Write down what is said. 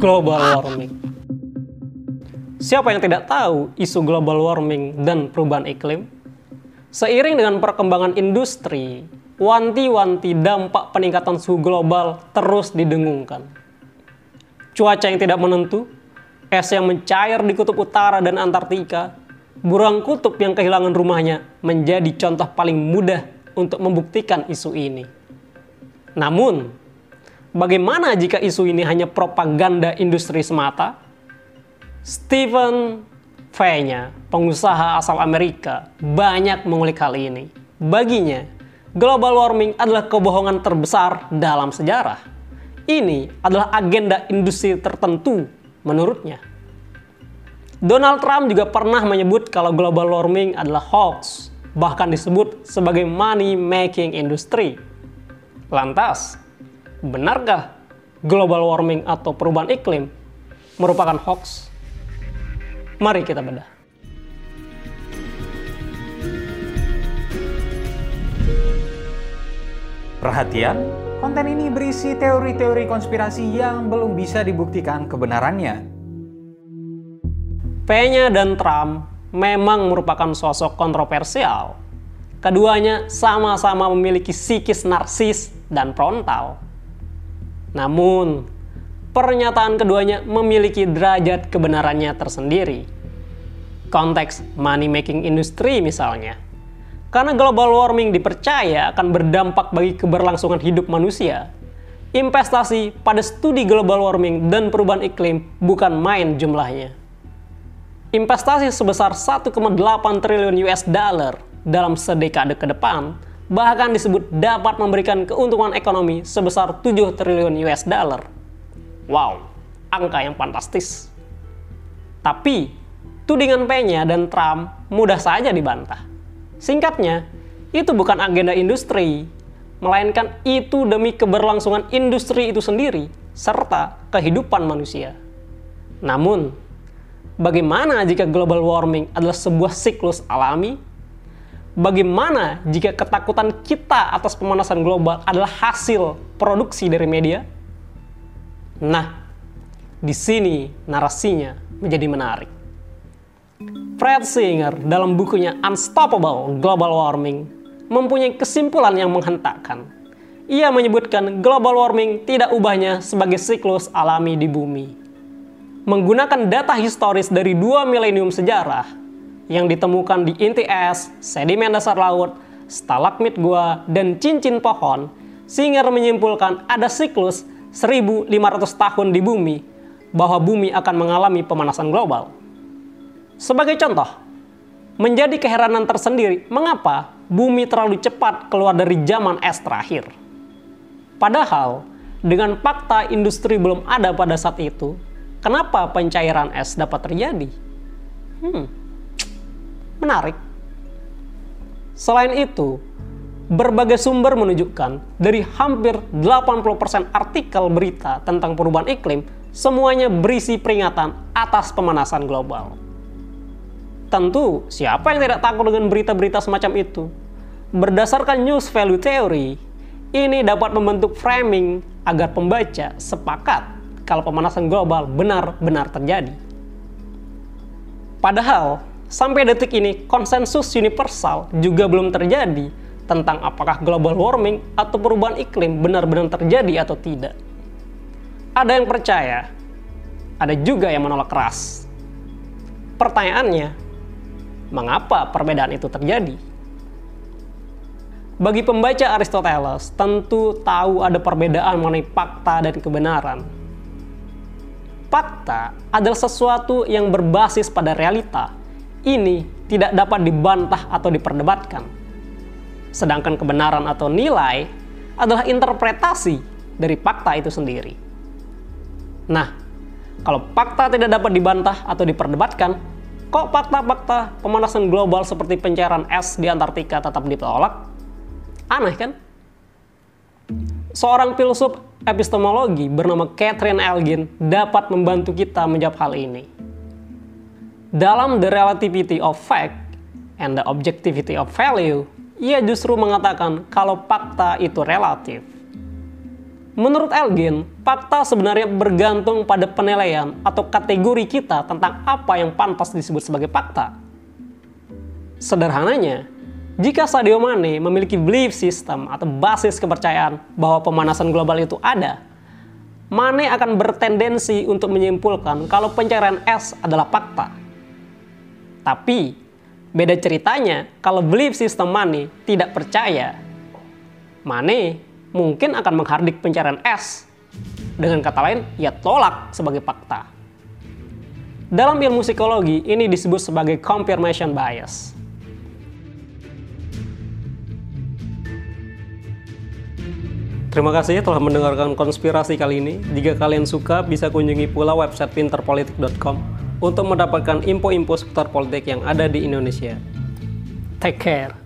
global warming. Siapa yang tidak tahu isu global warming dan perubahan iklim? Seiring dengan perkembangan industri, wanti-wanti dampak peningkatan suhu global terus didengungkan. Cuaca yang tidak menentu, es yang mencair di kutub utara dan Antartika, burung kutub yang kehilangan rumahnya menjadi contoh paling mudah untuk membuktikan isu ini. Namun, bagaimana jika isu ini hanya propaganda industri semata? Stephen V-nya, pengusaha asal Amerika, banyak mengulik hal ini. Baginya, global warming adalah kebohongan terbesar dalam sejarah. Ini adalah agenda industri tertentu menurutnya. Donald Trump juga pernah menyebut kalau global warming adalah hoax, bahkan disebut sebagai money making industry. Lantas, benarkah global warming atau perubahan iklim merupakan hoax? Mari kita bedah. Perhatian, konten ini berisi teori-teori konspirasi yang belum bisa dibuktikan kebenarannya. P-nya dan Trump memang merupakan sosok kontroversial. Keduanya sama-sama memiliki psikis narsis dan frontal. Namun, pernyataan keduanya memiliki derajat kebenarannya tersendiri. Konteks money making industry misalnya. Karena global warming dipercaya akan berdampak bagi keberlangsungan hidup manusia. Investasi pada studi global warming dan perubahan iklim bukan main jumlahnya. Investasi sebesar 1,8 triliun US dollar dalam sedekade ke depan bahkan disebut dapat memberikan keuntungan ekonomi sebesar 7 triliun US dollar. Wow, angka yang fantastis. Tapi, tudingan P-nya dan Trump mudah saja dibantah. Singkatnya, itu bukan agenda industri, melainkan itu demi keberlangsungan industri itu sendiri, serta kehidupan manusia. Namun, bagaimana jika global warming adalah sebuah siklus alami? Bagaimana jika ketakutan kita atas pemanasan global adalah hasil produksi dari media? Nah, di sini narasinya menjadi menarik. Fred Singer dalam bukunya Unstoppable Global Warming mempunyai kesimpulan yang menghentakkan. Ia menyebutkan global warming tidak ubahnya sebagai siklus alami di bumi. Menggunakan data historis dari dua milenium sejarah yang ditemukan di inti es, sedimen dasar laut, stalagmit gua, dan cincin pohon, Singer menyimpulkan ada siklus 1500 tahun di bumi bahwa bumi akan mengalami pemanasan global. Sebagai contoh, menjadi keheranan tersendiri mengapa bumi terlalu cepat keluar dari zaman es terakhir. Padahal, dengan fakta industri belum ada pada saat itu, kenapa pencairan es dapat terjadi? Hmm, menarik. Selain itu, berbagai sumber menunjukkan dari hampir 80% artikel berita tentang perubahan iklim semuanya berisi peringatan atas pemanasan global. Tentu, siapa yang tidak takut dengan berita-berita semacam itu? Berdasarkan news value theory, ini dapat membentuk framing agar pembaca sepakat kalau pemanasan global benar-benar terjadi. Padahal, sampai detik ini konsensus universal juga belum terjadi tentang apakah global warming atau perubahan iklim benar-benar terjadi atau tidak. Ada yang percaya, ada juga yang menolak keras. Pertanyaannya, mengapa perbedaan itu terjadi. Bagi pembaca Aristoteles, tentu tahu ada perbedaan mengenai fakta dan kebenaran. Fakta adalah sesuatu yang berbasis pada realita. Ini tidak dapat dibantah atau diperdebatkan. Sedangkan kebenaran atau nilai adalah interpretasi dari fakta itu sendiri. Nah, kalau fakta tidak dapat dibantah atau diperdebatkan, Kok fakta-fakta pemanasan global seperti pencairan es di Antartika tetap ditolak? Aneh kan? Seorang filsuf epistemologi bernama Catherine Elgin dapat membantu kita menjawab hal ini. Dalam The Relativity of Fact and the Objectivity of Value, ia justru mengatakan kalau fakta itu relatif. Menurut Elgin, fakta sebenarnya bergantung pada penilaian atau kategori kita tentang apa yang pantas disebut sebagai fakta. Sederhananya, jika Sadio Mane memiliki belief system atau basis kepercayaan bahwa pemanasan global itu ada, Mane akan bertendensi untuk menyimpulkan kalau pencairan es adalah fakta. Tapi, beda ceritanya kalau belief system Mane tidak percaya. Mane mungkin akan menghardik pencairan es. Dengan kata lain, ia tolak sebagai fakta. Dalam ilmu psikologi, ini disebut sebagai confirmation bias. Terima kasih telah mendengarkan konspirasi kali ini. Jika kalian suka, bisa kunjungi pula website pinterpolitik.com untuk mendapatkan info-info seputar politik yang ada di Indonesia. Take care.